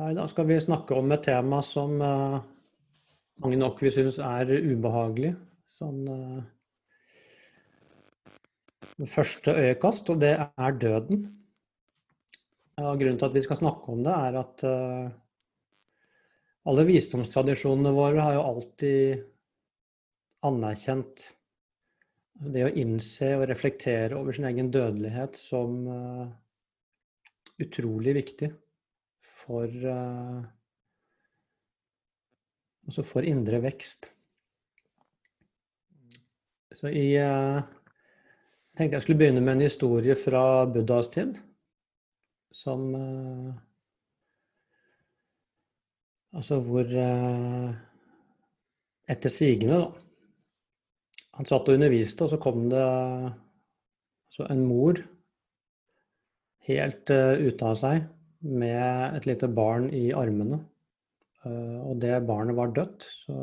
Ja, da skal vi snakke om et tema som uh, mange nok vil synes er ubehagelig. Sånn uh, første øyekast, og det er døden. Ja, grunnen til at vi skal snakke om det, er at uh, alle visdomstradisjonene våre har jo alltid anerkjent det å innse og reflektere over sin egen dødelighet som utrolig viktig for uh, Altså for indre vekst. Så i uh, Jeg tenkte jeg skulle begynne med en historie fra Buddhas tid. Som uh, Altså hvor Etter sigende, da. Han satt og underviste, og så kom det altså en mor helt ute av seg med et lite barn i armene. Eh, og det barnet var dødt, så,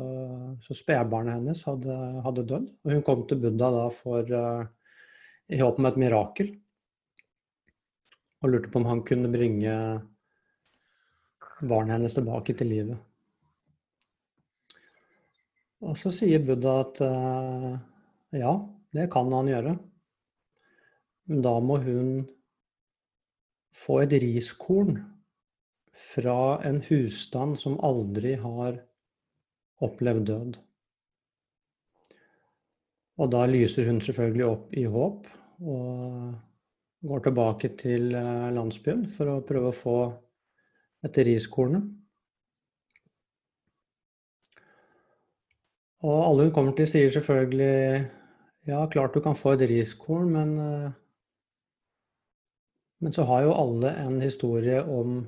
så spedbarnet hennes hadde, hadde, dødd. Og hun kom til Buddha da for uh, i håp om et mirakel. Og lurte på om han kunne bringe barnet hennes tilbake til livet. Og så sier Buddha at uh, ja, det kan han gjøre. Men da må hun få et riskorn fra en husstand som aldri har opplevd død. Og da lyser hun selvfølgelig opp i håp og går tilbake til eh, landsbyen for å prøve å få dette riskornet. Og alle hun kommer til, sier selvfølgelig ja, klart du kan få et riskorn, men eh, men så har jo alle en historie om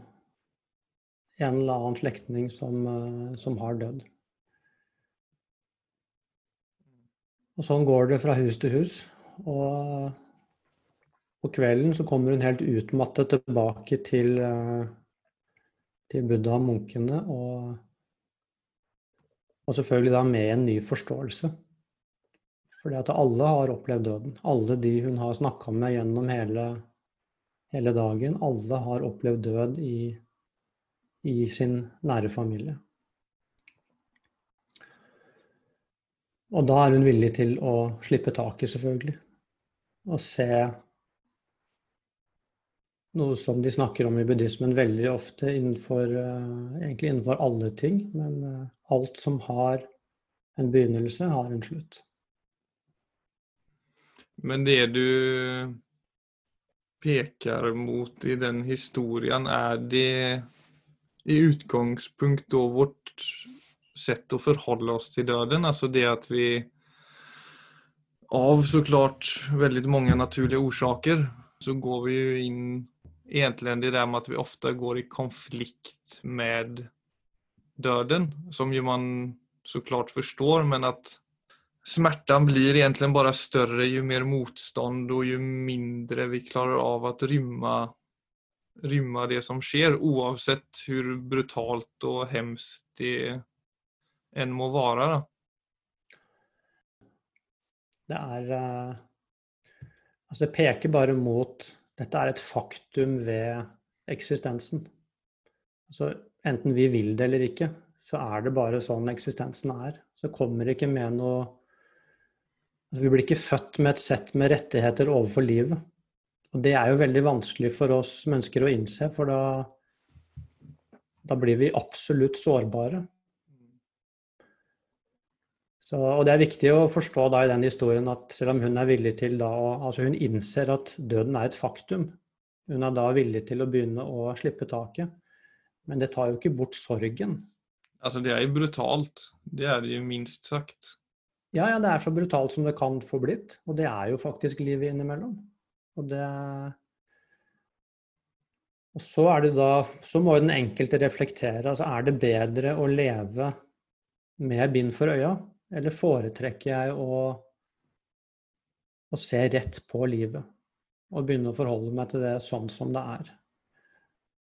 en eller annen slektning som, eh, som har dødd. Og sånn går det fra hus til hus. Og på kvelden så kommer hun helt utmattet tilbake til, eh, til Buddha og munkene, og, og selvfølgelig da med en ny forståelse. Fordi at alle har opplevd døden. Alle de hun har snakka med gjennom hele hele dagen. Alle har opplevd død i, i sin nære familie. Og da er hun villig til å slippe taket, selvfølgelig. Og se noe som de snakker om i buddhismen veldig ofte innenfor, uh, egentlig innenfor alle ting. Men uh, alt som har en begynnelse, har en slutt. Men det du pekar mot i den historien, er det i utgangspunkt da vårt sett å forholde oss til døden? Altså det at vi av så klart veldig mange naturlige årsaker så går vi jo inn egentlig det der med at vi ofte går i konflikt med døden, som jo man så klart forstår, men at smärtan blir egentligen bara större ju mer motstånd och ju mindre vi klarar av att rymma, rymma det som sker oavsett hur brutalt och hemskt det än må være. Da. Det er uh, Altså, det peker bare mot Dette er et faktum ved eksistensen. Altså, enten vi vil det eller ikke, så er det bare sånn eksistensen er. Så kommer det ikke med noe vi blir ikke født med et sett med rettigheter overfor livet. Og det er jo veldig vanskelig for oss mennesker å innse, for da, da blir vi absolutt sårbare. Så, og det er viktig å forstå da i den historien at selv om hun er villig til da Altså hun innser at døden er et faktum. Hun er da villig til å begynne å slippe taket. Men det tar jo ikke bort sorgen. Altså det er jo brutalt. Det er det jo minst sagt. Ja, ja, det er så brutalt som det kan få blitt. Og det er jo faktisk livet innimellom. Og det Og så er det da Så må jo den enkelte reflektere. Altså er det bedre å leve med bind for øya, eller foretrekker jeg å, å se rett på livet? Og begynne å forholde meg til det sånn som det er.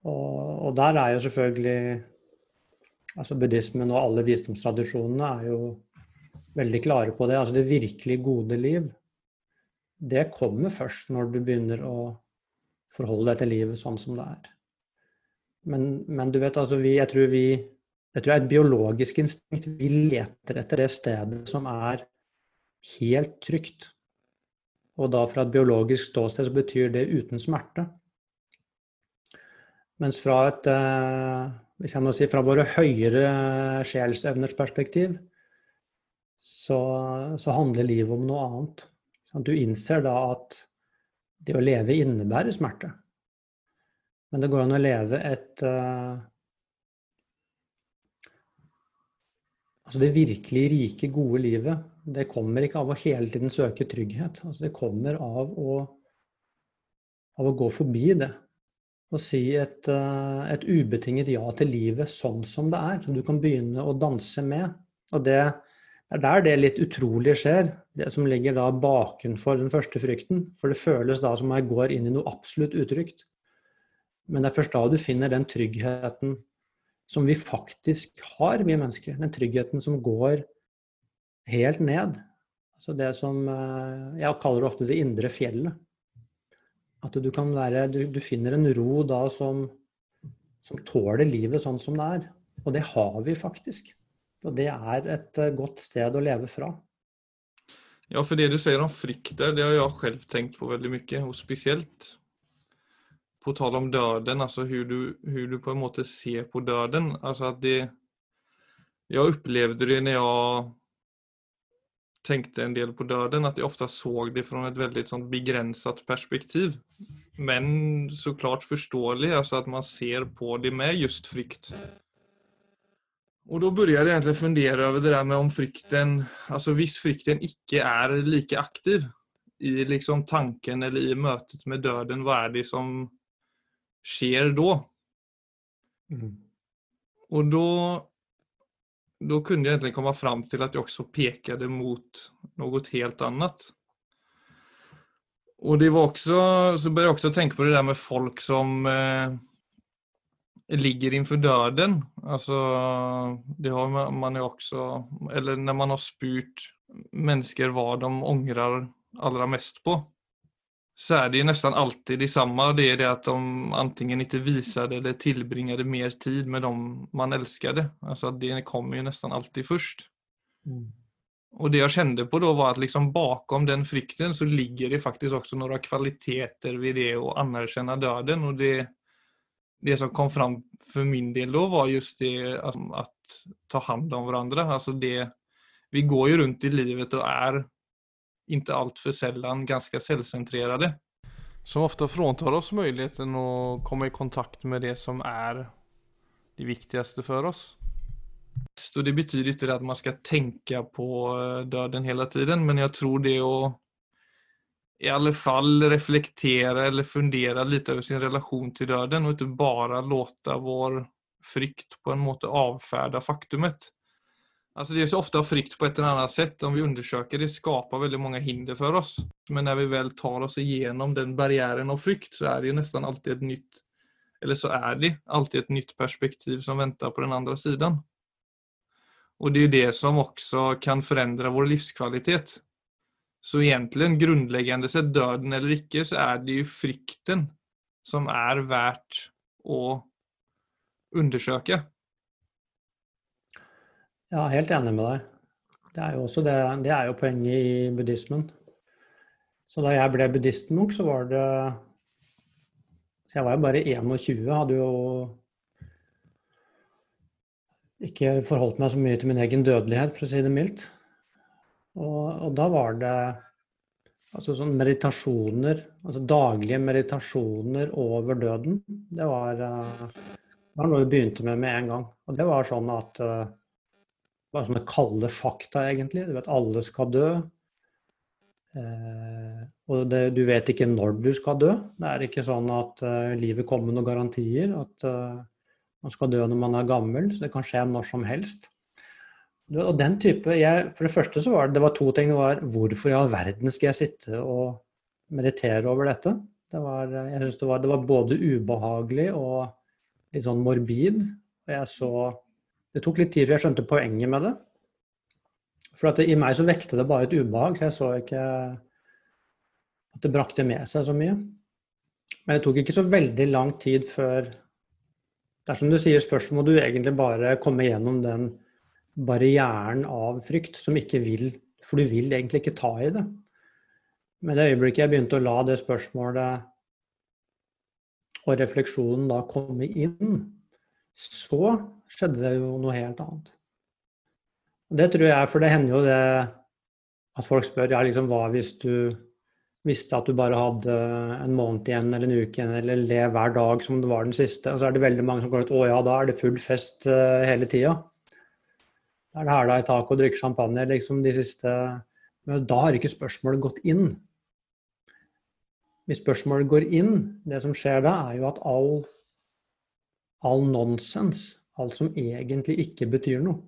Og, og der er jo selvfølgelig Altså buddhismen og alle visdomstradisjonene er jo veldig klare på det. Altså det virkelig gode liv, det kommer først når du begynner å forholde deg til livet sånn som det er. Men, men du vet, altså vi, jeg tror vi jeg tror det er et biologisk instinkt. Vi leter etter det stedet som er helt trygt. Og da fra et biologisk ståsted så betyr det uten smerte. Mens fra et eh, hvis jeg må si fra våre høyere sjelsevners perspektiv, så, så, handler livet om noe annet. Du innser da at det å leve innebærer smerte. Men det går an å leve et uh, Altså det virkelig rike, gode livet, det kommer ikke av å hele tiden søke trygghet. Altså det kommer av å, av å gå forbi det. Og si et, uh, et, ubetinget ja til livet sånn som det er. Som du kan begynne å danse med. Og det, det er der det litt utrolige skjer. Det som ligger da bakenfor den første frykten. For det føles da som jeg går inn i noe absolutt utrygt. Men det er først da du finner den tryggheten som vi faktisk har, vi mennesker. Den tryggheten som går helt ned. Altså det som eh, Jeg kaller ofte det indre fjellet. At du kan være Du, du finner en ro da som, som tåler livet sånn som det er. Og det har vi faktisk. Og det er et eh, godt sted å leve fra. Ja, for det du sier om frykt der, det har jeg selv tenkt på veldig mye. Og spesielt på tal om døden, altså hvordan du, på en måte ser på døden. Altså at det Jeg opplevde det når jeg tenkte en del på døden, at jeg ofte så det fra et veldig sånn begrenset perspektiv. Men så klart forståelig, altså at man ser på det med just frykt. Og da begynte jeg egentlig fundere over det der med om frykten Altså hvis frykten ikke er like aktiv i liksom tanken eller i møtet med døden, hva er det som skjer da. Mm. Og da da kunne jeg egentlig komme fram til at jeg også pekte mot noe helt annet. Og det var også, så begynte jeg også tenke på det der med folk som eh, ligger innenfor døden. Altså, det har man jo også Eller når man har spurt mennesker hva de angrer aller mest på, så er det ju nästan alltid det samme. Det er det at de antingen ikke visade eller tillbringade mer tid med dem man älskade. Alltså det kommer jo nesten alltid først. Mm. Og det jeg kjente på da, var at liksom bakom den frykten så ligger det faktisk også noen kvaliteter ved det å anerkjenne døden. Og det, det som kom fram for min del da, var just det altså, at ta hand om hverandre. Altså det, vi går jo rundt i livet og er ikke altfor sjelden ganske selvsentrerte. Som ofte fråntar oss muligheten å komme i kontakt med det som er det viktigste for oss. Så det betyr ikke at man skal tenke på eh, døden hele tiden, men jeg tror det å i alle fall reflektere eller fundere litt over sin relasjon til døden, og ikke bare låte vår frykt på en måte avfärda faktumet. Alltså det är så ofta frykt på ett eller annat sätt. Om vi undersöker det skapar väldigt många hinder för oss. Men när vi väl tar oss igenom den barriären av frykt så är det ju nästan alltid ett nytt, eller så är det alltid ett nytt perspektiv som väntar på den andra sidan. Och det är det som också kan förändra vår livskvalitet. Så egentlig, grunnleggende sett, døden eller ikke, så er det jo frykten som er verdt å undersøke. Ja, helt enig med deg. Det er jo også det, det er jo poenget i buddhismen. Så da jeg ble buddhistmunk, så var det Så jeg var jo bare 21, hadde jo ikke forholdt meg så mye til min egen dødelighet, for å si det mildt. Og, og da var det altså sånn meditasjoner, altså daglige meditasjoner over døden. Det var, det var noe vi begynte med med en gang. Og det var sånn at det var sånne kalde fakta, egentlig. Du vet alle skal dø. Eh, og det, du vet ikke når du skal dø. Det er ikke sånn at uh, livet kommer med noen garantier. At uh, man skal dø når man er gammel. Så det kan skje når som helst. Og den type, jeg, For det første så var det, det var to ting. Det var hvorfor i all verden skal jeg sitte og meditere over dette? Det var, jeg synes det var, det var både ubehagelig og litt sånn morbid. Og jeg så det tok litt tid før jeg skjønte poenget med det. For det, i meg så vekte det bare et ubehag, så jeg så ikke at det brakte med seg så mye. Men det tok ikke så veldig lang tid før Det er som du sier, spørsmål, må du egentlig bare komme gjennom den barrieren av frykt som ikke vil For du vil egentlig ikke ta i det. Men det øyeblikket jeg begynte å la det spørsmålet og refleksjonen da komme inn, så skjedde det jo noe helt annet. Og det tror jeg, for det hender jo det at folk spør ja, liksom, hva hvis du visste at du bare hadde en måned igjen eller en uke igjen, eller lev hver dag som det var den siste. Og så er det veldig mange som går ut å ja, da er det full fest uh, hele tida. Er det hæla i taket og drikker champagne liksom de siste Men da har ikke spørsmålet gått inn. Hvis spørsmålet går inn, det som skjer da, er jo at all, all nonsens, alt som egentlig ikke betyr noe,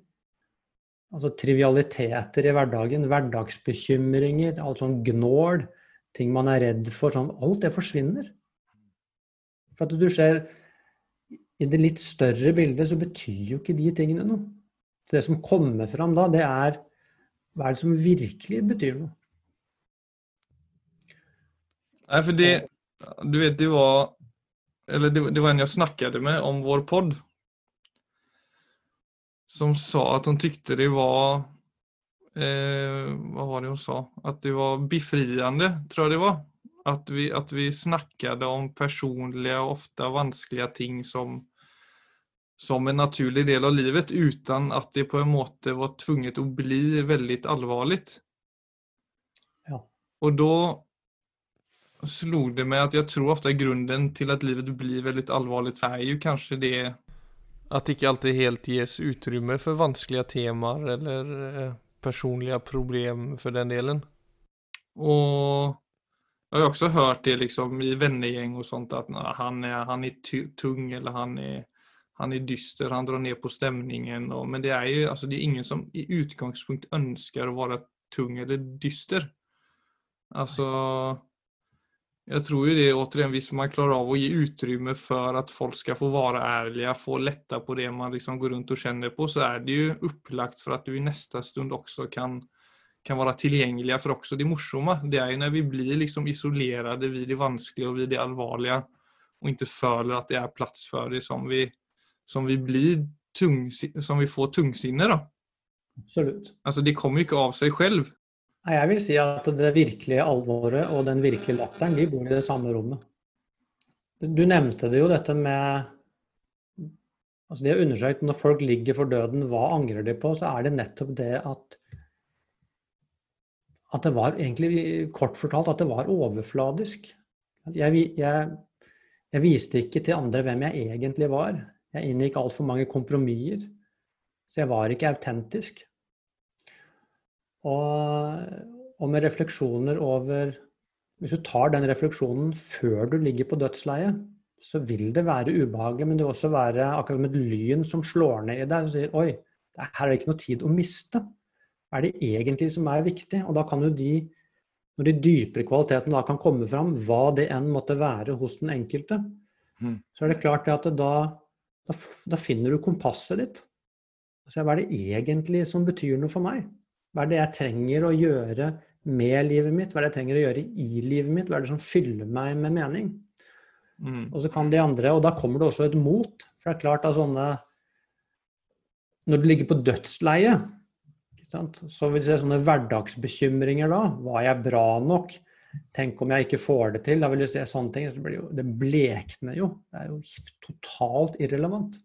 altså trivialiteter i hverdagen, hverdagsbekymringer, alt sånn gnål, ting man er redd for, sånn, alt det forsvinner. For at du ser i det litt større bildet så betyr jo ikke de tingene noe. Det som kommer fram da, det er hva er det som virkelig betyr noe. Nei, for det Du vet, det var Eller det, det var en jeg snakket med om vår podd. Som sa at hun tykte det var eh, Hva var det hun sa? At det var befriende, tror jeg det var. At vi, att vi snakket om personlige og ofte vanskelige ting som, som en naturlig del av livet uten at det på en måte var tvunget å bli veldig alvorlig. Ja. Og da slo det meg at jeg tror ofte grunnen til at livet blir veldig alvorlig, er jo kanskje det at det ikke alltid helt gis utrymme for vanskelige temaer eller personlige personliga problem for den delen. Og jeg har også hørt det liksom i vennegjeng og sånt at han er, han er tung eller han är, han er dyster, han drar ned på stemningen. Og, men det er jo altså, det er ingen som i utgangspunkt ønsker å være tung eller dyster. Altså jeg tror jo det återigen, hvis man klarer av å gi utrymme for at folk skal få være ærlige, få lette på det man liksom går rundt og kjenner på, så er det jo opplagt for at du i neste stund også kan, kan være tilgjengelige for også det morsomme. Det er jo når vi blir liksom isolerte ved det vanskelige og ved det alvorlige, og ikke føler at det er plass for det, som vi, som vi blir tung, som vi får tungsinne. da. Absolutt. Altså, det kommer ikke av seg selv. Jeg vil si at det virkelige alvoret og den virkelige latteren, de bor i det samme rommet. Du nevnte det jo, dette med altså De har undersøkt når folk ligger for døden, hva angrer de på? Så er det nettopp det at at det var egentlig, kort fortalt, at det var overfladisk. Jeg, jeg, jeg viste ikke til andre hvem jeg egentlig var. Jeg inngikk altfor mange kompromisser. Så jeg var ikke autentisk. Og, og, med refleksjoner over Hvis du tar den refleksjonen før du ligger på dødsleiet, så vil det være ubehagelig, men det vil også være akkurat som et lyn som slår ned i deg og sier Oi, her er det ikke noe tid å miste. Hva er det egentlig som er viktig? Og da kan jo de, når de dypere kvalitetene da kan komme fram, hva det enn måtte være hos den enkelte, mm. så er det klart at da, da, da finner du kompasset ditt. Altså, hva er det egentlig som betyr noe for meg? Hva er det jeg trenger å gjøre med livet mitt? Hva er det jeg trenger å gjøre i livet mitt? Hva er det som fyller meg med mening? Mm. Og så kan de andre, og da kommer det også et mot. For det er klart at sånne Når du ligger på dødsleiet, så vil du se sånne hverdagsbekymringer da. Var jeg bra nok? Tenk om jeg ikke får det til? Da vil du se sånne ting. Så jo, det blekner jo. Det er jo totalt irrelevant.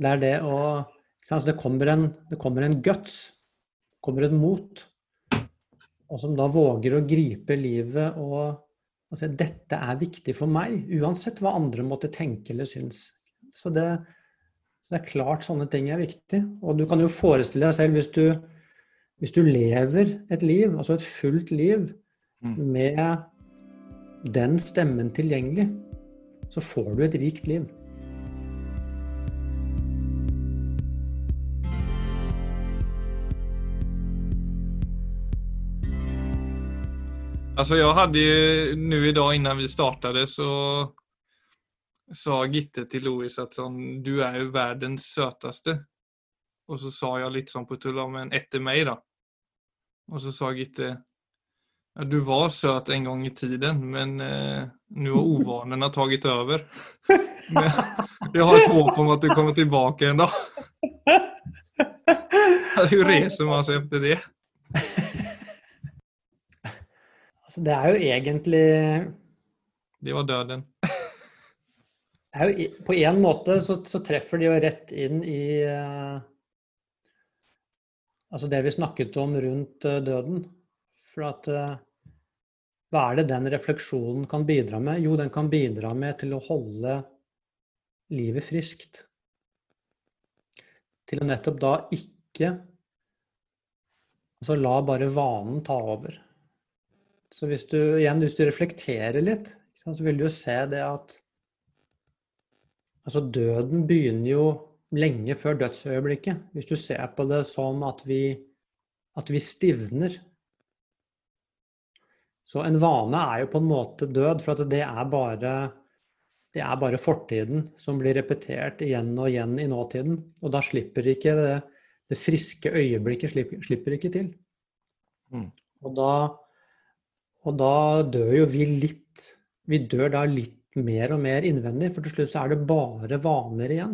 Det er det å Altså det, kommer en, det kommer en guts, det kommer et mot, og som da våger å gripe livet og, og si dette er viktig for meg, uansett hva andre måtte tenke eller synes. Så det, det er klart sånne ting er viktig. Og du kan jo forestille deg selv hvis du, hvis du lever et liv, altså et fullt liv, mm. med den stemmen tilgjengelig, så får du et rikt liv. Alltså jag hade ju nu idag innan vi startade så sa Gitte til Louis at sånn, du er jo verdens søteste. Og så sa jeg litt sånn på tull, men etter meg, da. Og så sa Gitte Ja, du var söt en gang i tiden, men eh, nå har ovanene tagit over. Men jeg har et håp om at du kommer tilbake en dag. Hvordan reser man seg etter det? Altså, det er jo egentlig Det var døden. det jo, På en måte så, så treffer de jo rett inn i eh, Altså det vi snakket om rundt eh, døden. For at eh, Hva er det den refleksjonen kan bidra med? Jo, den kan bidra med til å holde livet friskt. Til å nettopp da ikke Altså la bare vanen ta over. Så hvis du igjen, hvis du reflekterer litt, så vil du jo se det at Altså døden begynner jo lenge før dødsøyeblikket. Hvis du ser på det som at vi, at vi stivner. Så en vane er jo på en måte død, for det er bare det er bare fortiden som blir repetert igjen og igjen i nåtiden. Og da slipper ikke det, det friske øyeblikket slipper, slipper ikke til. Mm. Og, da, og da dør jo vi litt Vi dør da litt mer og mer innvendig, for til slutt så er det bare vaner igjen.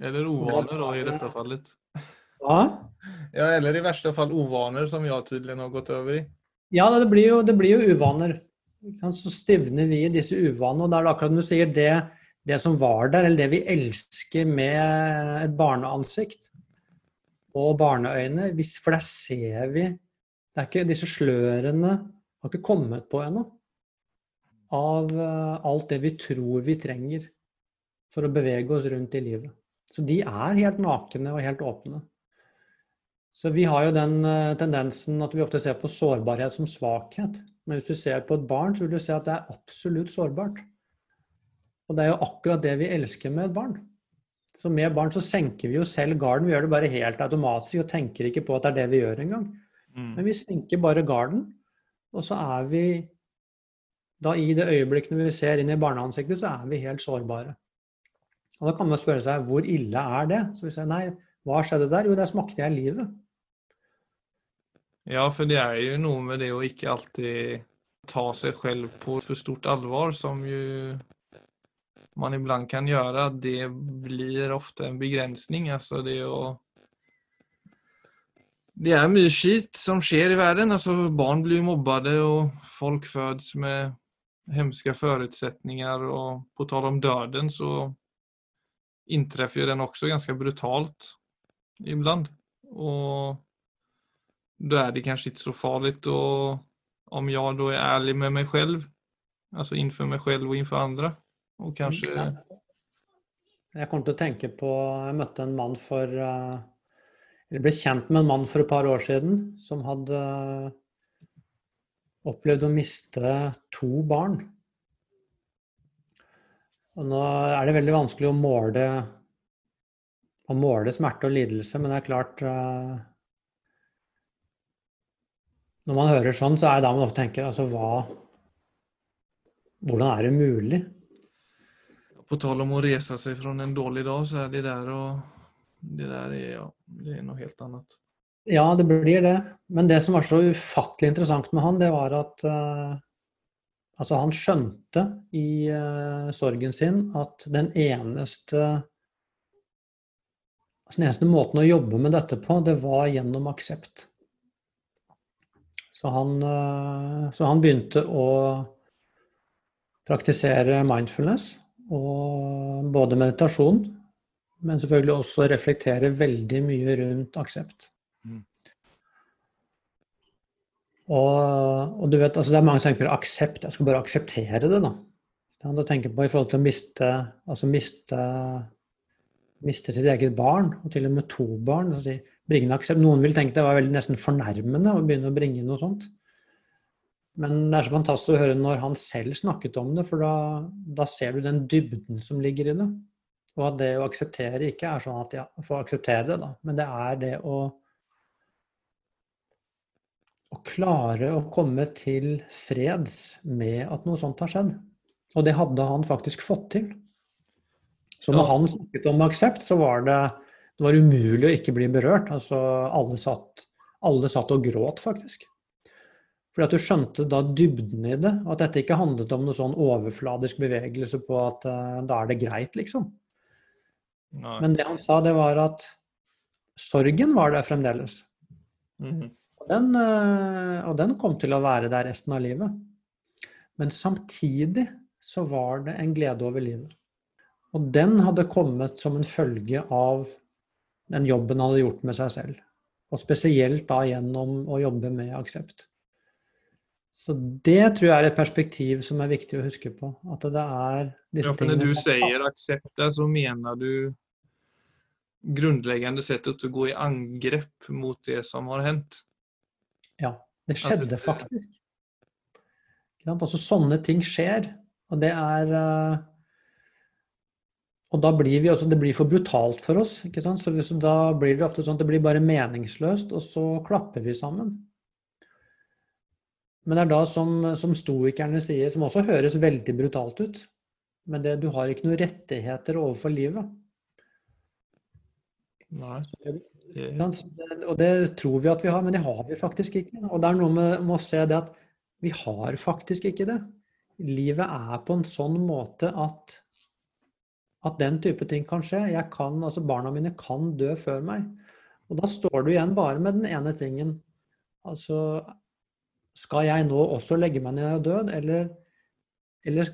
Eller ovaner da, i dette fallet. Ja, Ja, eller i verste fall ovaner, som jeg tydelig har gått over i. ja det, blir jo, det blir jo uvaner. Så stivner vi i disse uvanene. Og da er det akkurat som du sier, det, det som var der, eller det vi elsker med et barneansikt og barneøyne, hvis, for der ser vi det er ikke, Disse slørene har ikke kommet på ennå. Av eh, alt det vi tror vi trenger for å bevege oss rundt i livet. Så de er helt nakne og helt åpne. Så vi har jo den eh, tendensen at vi ofte ser på sårbarhet som svakhet. Men hvis du ser på et barn, så vil du se at det er absolutt sårbart. Og det er jo akkurat det vi elsker med et barn. Så med barn så senker vi jo selv garden. Vi gjør det bare helt automatisk og tenker ikke på at det er det vi gjør engang. Men Mm. vi senker bare garden, og så er vi da i det øyeblikket vi ser inn i barneansiktet, så er vi helt sårbare. Og da kan man spørre seg hvor ille er det? Så vi sier nei, hva skjedde der? Jo, der smakte jeg livet. Ja, for det er jo noe med det å ikke alltid ta seg selv på for stort alvor, som jo man iblant kan gjøre. Det blir ofte en begrensning. Altså det å Det er mye skit som skjer i verden. Altså barn blir mobbet, og folk fødes med hemske forutsetninger. Og på tal om døden, så inntreffer jo den også ganske brutalt ibland. Og da er det kanskje ikke så farligt och om jeg da er ærlig med meg selv, altså innenfor meg selv og innenfor andre, og kanskje Jeg kommer til å tenke på Jeg møtte en mann for eh, Eller ble kjent med en mann for et par år siden som hadde opplevd å miste to barn. Og nå er det veldig vanskelig å måle, å måle smerte og lidelse, men det er klart uh, Når man hører sånn, så er det da man ofte tenker altså hva Hvordan er det mulig? På tal om å reise seg fra en dårlig dag, så er det der og Det der er, ja, det er noe helt annet. Ja, det blir det. Men det som var så ufattelig interessant med han, det var at eh, altså han skjønte i uh, sorgen sin at den eneste altså Den eneste måten å jobbe med dette på, det var gjennom aksept. Så han, uh, så han begynte å praktisere mindfulness, og både meditasjon, men selvfølgelig også reflektere veldig mye rundt aksept. Mm. Og, og du vet, altså det er mange som tenker på aksept, jeg skal bare akseptere det, da. Da tenker på i forhold til å miste, altså miste, miste sitt eget barn, og til og med to barn. Altså, bringe aksept. Noen vil tenke det var veldig nesten fornærmende å begynne å bringe inn noe sånt. Men det er så fantastisk å høre når han selv snakket om det, for da, da ser du den dybden som ligger i det. Og at det å akseptere ikke er sånn at ja, få akseptere det, da. Men det er det å å klare å komme til freds med at noe sånt har skjedd. Og det hadde han faktisk fått til. Så når Ja. han snakket om aksept, så var det, det var umulig å ikke bli berørt. Altså, alle satt, alle satt og gråt, faktisk. Fordi at du skjønte da dybden i det, og at dette ikke handlet om noe sånn overfladisk bevegelse på at uh, da er det greit, liksom. Nei. Men det han sa, det var at sorgen var der fremdeles. Mm. Og, den, uh, og den kom til å være der resten av livet. Men samtidig så var det en glede over livet. Og den hadde kommet som en følge av den jobben han hadde gjort med seg selv. Og spesielt da gjennom å jobbe med aksept. Så det tror jeg er et perspektiv som er viktig å huske på. At det er disse ja, for Når du sier aksept, så mener du grunnleggende sett at du går i angrep mot det som har hendt? Ja, det skjedde faktisk. Altså, sånne ting skjer. Og det er uh, og da blir vi også, Det blir for brutalt for oss. ikke sant? Så Da blir det ofte sånn at det blir bare meningsløst, og så klapper vi sammen. Men det er da som, som stoikerne sier, som også høres veldig brutalt ut Men det, du har ikke noen rettigheter overfor livet. Nei. Og det tror vi at vi har, men det har vi faktisk ikke. Og det er noe med, med å se det at vi har faktisk ikke det. Livet er på en sånn måte at at den type ting kan skje. Jeg Kan, altså barna mine kan dø før meg. Og da står du igjen bare med den ene tingen. Altså Skal jeg nå også legge meg ned og dø, eller, eller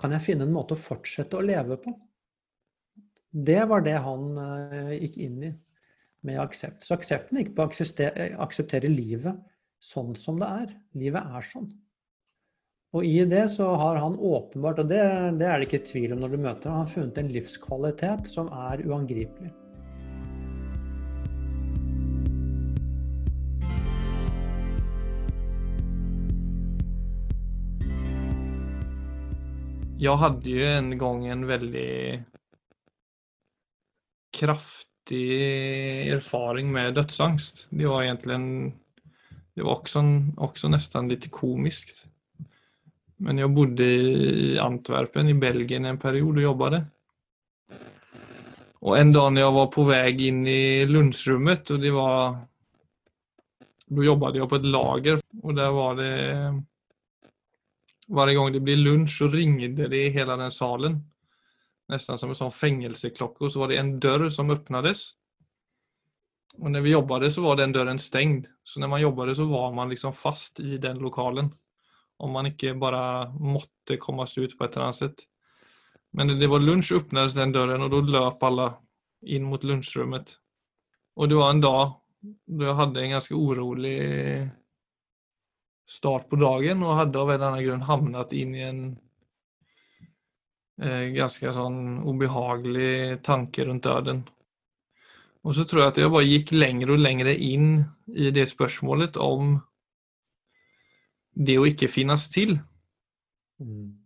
kan jeg finne en måte å fortsette å leve på? Det var det han uh, gikk inn i med aksept. Så aksepten gikk på å akseptere livet sånn som det er. Livet er sånn. Og i det så har han åpenbart, og det, det er det ikke tvil om når du møter ham, han har funnet en livskvalitet som er uangripelig. Jeg hadde jo en gang en veldig kraftig erfaring med dødsangst. Det var egentlig Det var også, også nesten litt komisk. Men jeg bodde i Antwerpen i Belgien en periode og jobbade. Og en dag når jeg var på vei inn i lunsjrommet, og det var Da jobbet jeg på et lager, og der var det Hver gang det blir lunsj, så ringde det i hele den salen. Nesten som en sånn fengselsklokke. Og så var det en dør som åpnes. Og når vi jobbet, så var den døren stengt. Så når man jobbet, så var man liksom fast i den lokalen om man ikke bare måtte komme seg ut på et eller annet sett. Men det var lunsj, åpnet den døren, og da løp alle inn mot lunsjrommet. Og det var en dag da jeg hadde en ganske urolig start på dagen, og hadde av en eller annen grunn havnet inn i en ganske sånn ubehagelig tanke rundt døden. Og så tror jeg at jeg bare gikk lenger og lenger inn i det spørsmålet om det å ikke finnes til. Mm.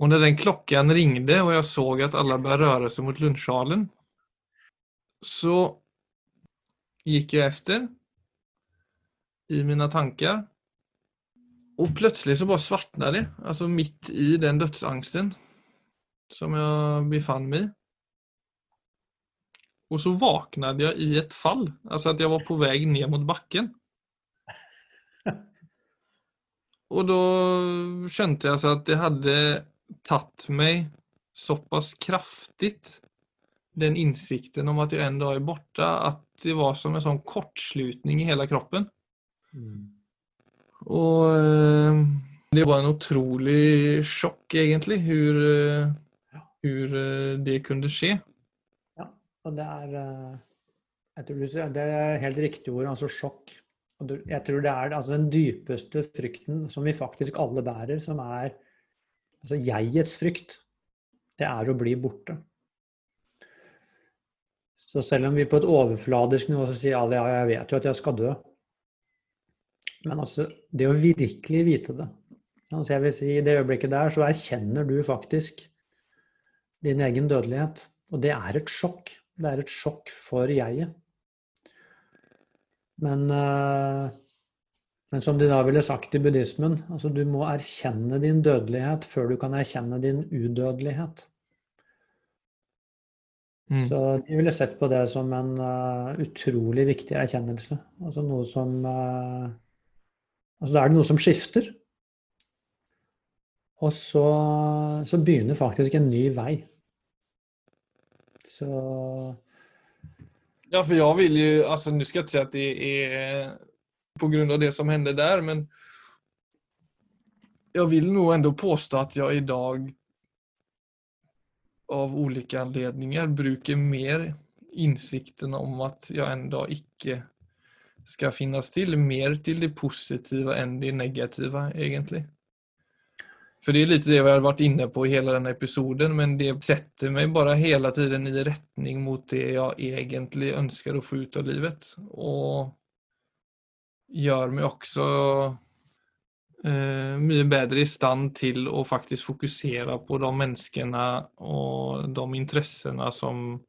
Og når den klokken ringte, og jeg så at alle började røre seg mot lunsjsalen, så gikk jeg efter i mine tanker. Og plutselig så bare svartna det, altså midt i den dødsangsten som jeg befann meg i. Og så vaknade jeg i et fall, altså at jeg var på vei ned mot bakken. Og da jag jeg at det hadde tatt meg såpass kraftig, den insikten om at jeg en dag er borte, at det var som en sånn kortslutning i hele kroppen. Mm. Og eh, det var en otrolig sjokk, egentlig, hvor, hvor eh, det kunne skje. Ja, og det er, eh, jeg tror det er helt riktig ord, altså sjokk. Jeg tror det er altså den dypeste frykten som vi faktisk alle bærer, som er altså jegets frykt. Det er å bli borte. Så selv om vi på et overfladisk nivå så sier alle ja, jeg vet jo at jeg skal dø. Men altså, det å virkelig vite det altså jeg vil si I det øyeblikket der så erkjenner du faktisk din egen dødelighet. Og det er et sjokk. Det er et sjokk for jeget. Men, eh, men, som de da ville sagt i buddhismen, altså du må erkjenne din dødelighet før du kan erkjenne din udødelighet. Mm. Så de ville sett på det som en uh, utrolig viktig erkjennelse. Altså noe som uh, Altså da er det noe som skifter. Og så, så begynner faktisk en ny vei. Så Ja, for jeg vil jo altså, Nå skal jeg ikke si at det er pga. det som hendte der, men jeg vil nå ändå påstå at jeg i dag av ulike anledninger bruker mer innsikten om at jeg en dag ikke skal finnes til, mer til det positive enn det negative, egentlig. For det er litt det jeg har vært inne på i hele denne episoden, men det setter meg bare hele tiden i retning mot det jeg egentlig ønsker å få ut av livet. Og gjør meg også eh, mye bedre i stand til å faktisk fokusere på de menneskene og de interessene som,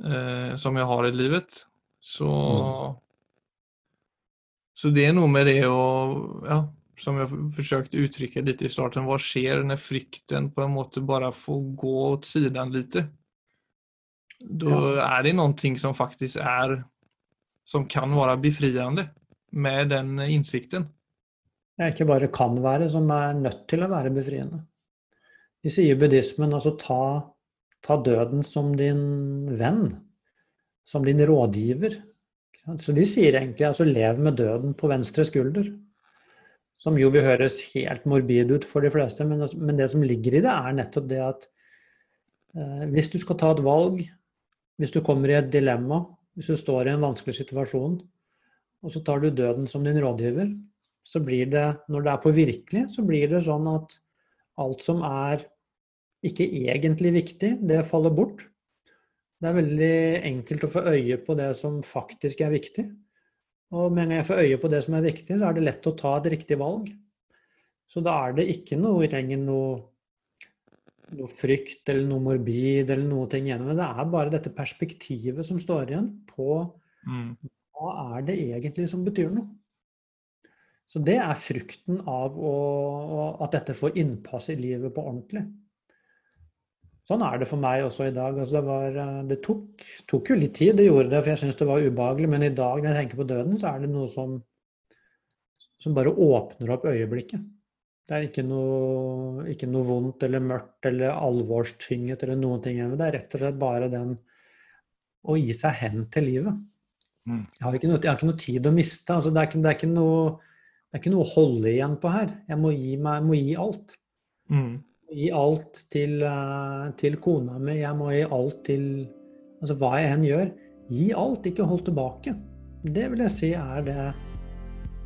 eh, som jeg har i livet. Så, mm. så det er noe med det å ja, som forsøkte å uttrykke litt i starten, hva skjer når frykten på en måte bare får gå åt siden litt? Da ja. er det noe som faktisk er som kan være befriende med den innsikten. Det er ikke bare kan være, som er nødt til å være befriende. De sier buddhismen altså ta, ta døden som din venn, som din rådgiver. Så de sier egentlig altså lev med døden på venstre skulder. Som jo vil høres helt morbid ut for de fleste, men, det som ligger i det, er nettopp det at eh, hvis du skal ta et valg, hvis du kommer i et dilemma, hvis du står i en vanskelig situasjon, og så tar du døden som din rådgiver, så blir det, når det er på virkelig, så blir det sånn at alt som er ikke egentlig viktig, det faller bort. Det er veldig enkelt å få øye på det som faktisk er viktig. Og med en gang jeg får øye på det som er viktig, så er det lett å ta et riktig valg. Så da er det ikke noe lenger noe, noe frykt eller noe morbid eller noe ting igjen. Men det er bare dette perspektivet som står igjen på mm hva er det egentlig som betyr noe? Så det er frukten av å, at dette får innpass i livet på ordentlig. Sånn er det for meg også i dag. Altså det, var, det tok, tok, jo litt tid, det gjorde det, for jeg syns det var ubehagelig. Men i dag, når jeg tenker på døden, så er det noe som, som bare åpner opp øyeblikket. Det er ikke noe, ikke noe vondt eller mørkt eller alvorstynget eller noen ting. Det er rett og slett bare den å gi seg hen til livet. Mm. Jeg, har noe, jeg, har ikke noe, tid å miste. Altså, det, er ikke, det, er ikke noe, det, er ikke, noe, å holde igjen på her. Jeg må gi, meg, må gi alt. Mm. Gi alt til, uh, til, kona mi. Jeg må gi alt til Altså hva jeg enn gjør. Gi alt, ikke hold tilbake. Det vil jeg si er det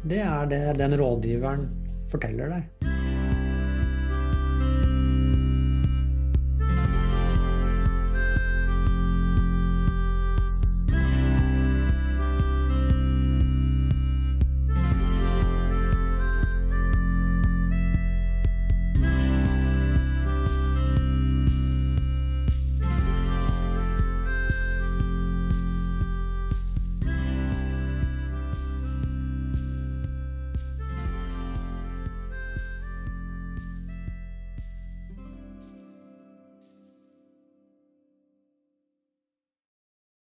Det er det den rådgiveren forteller deg.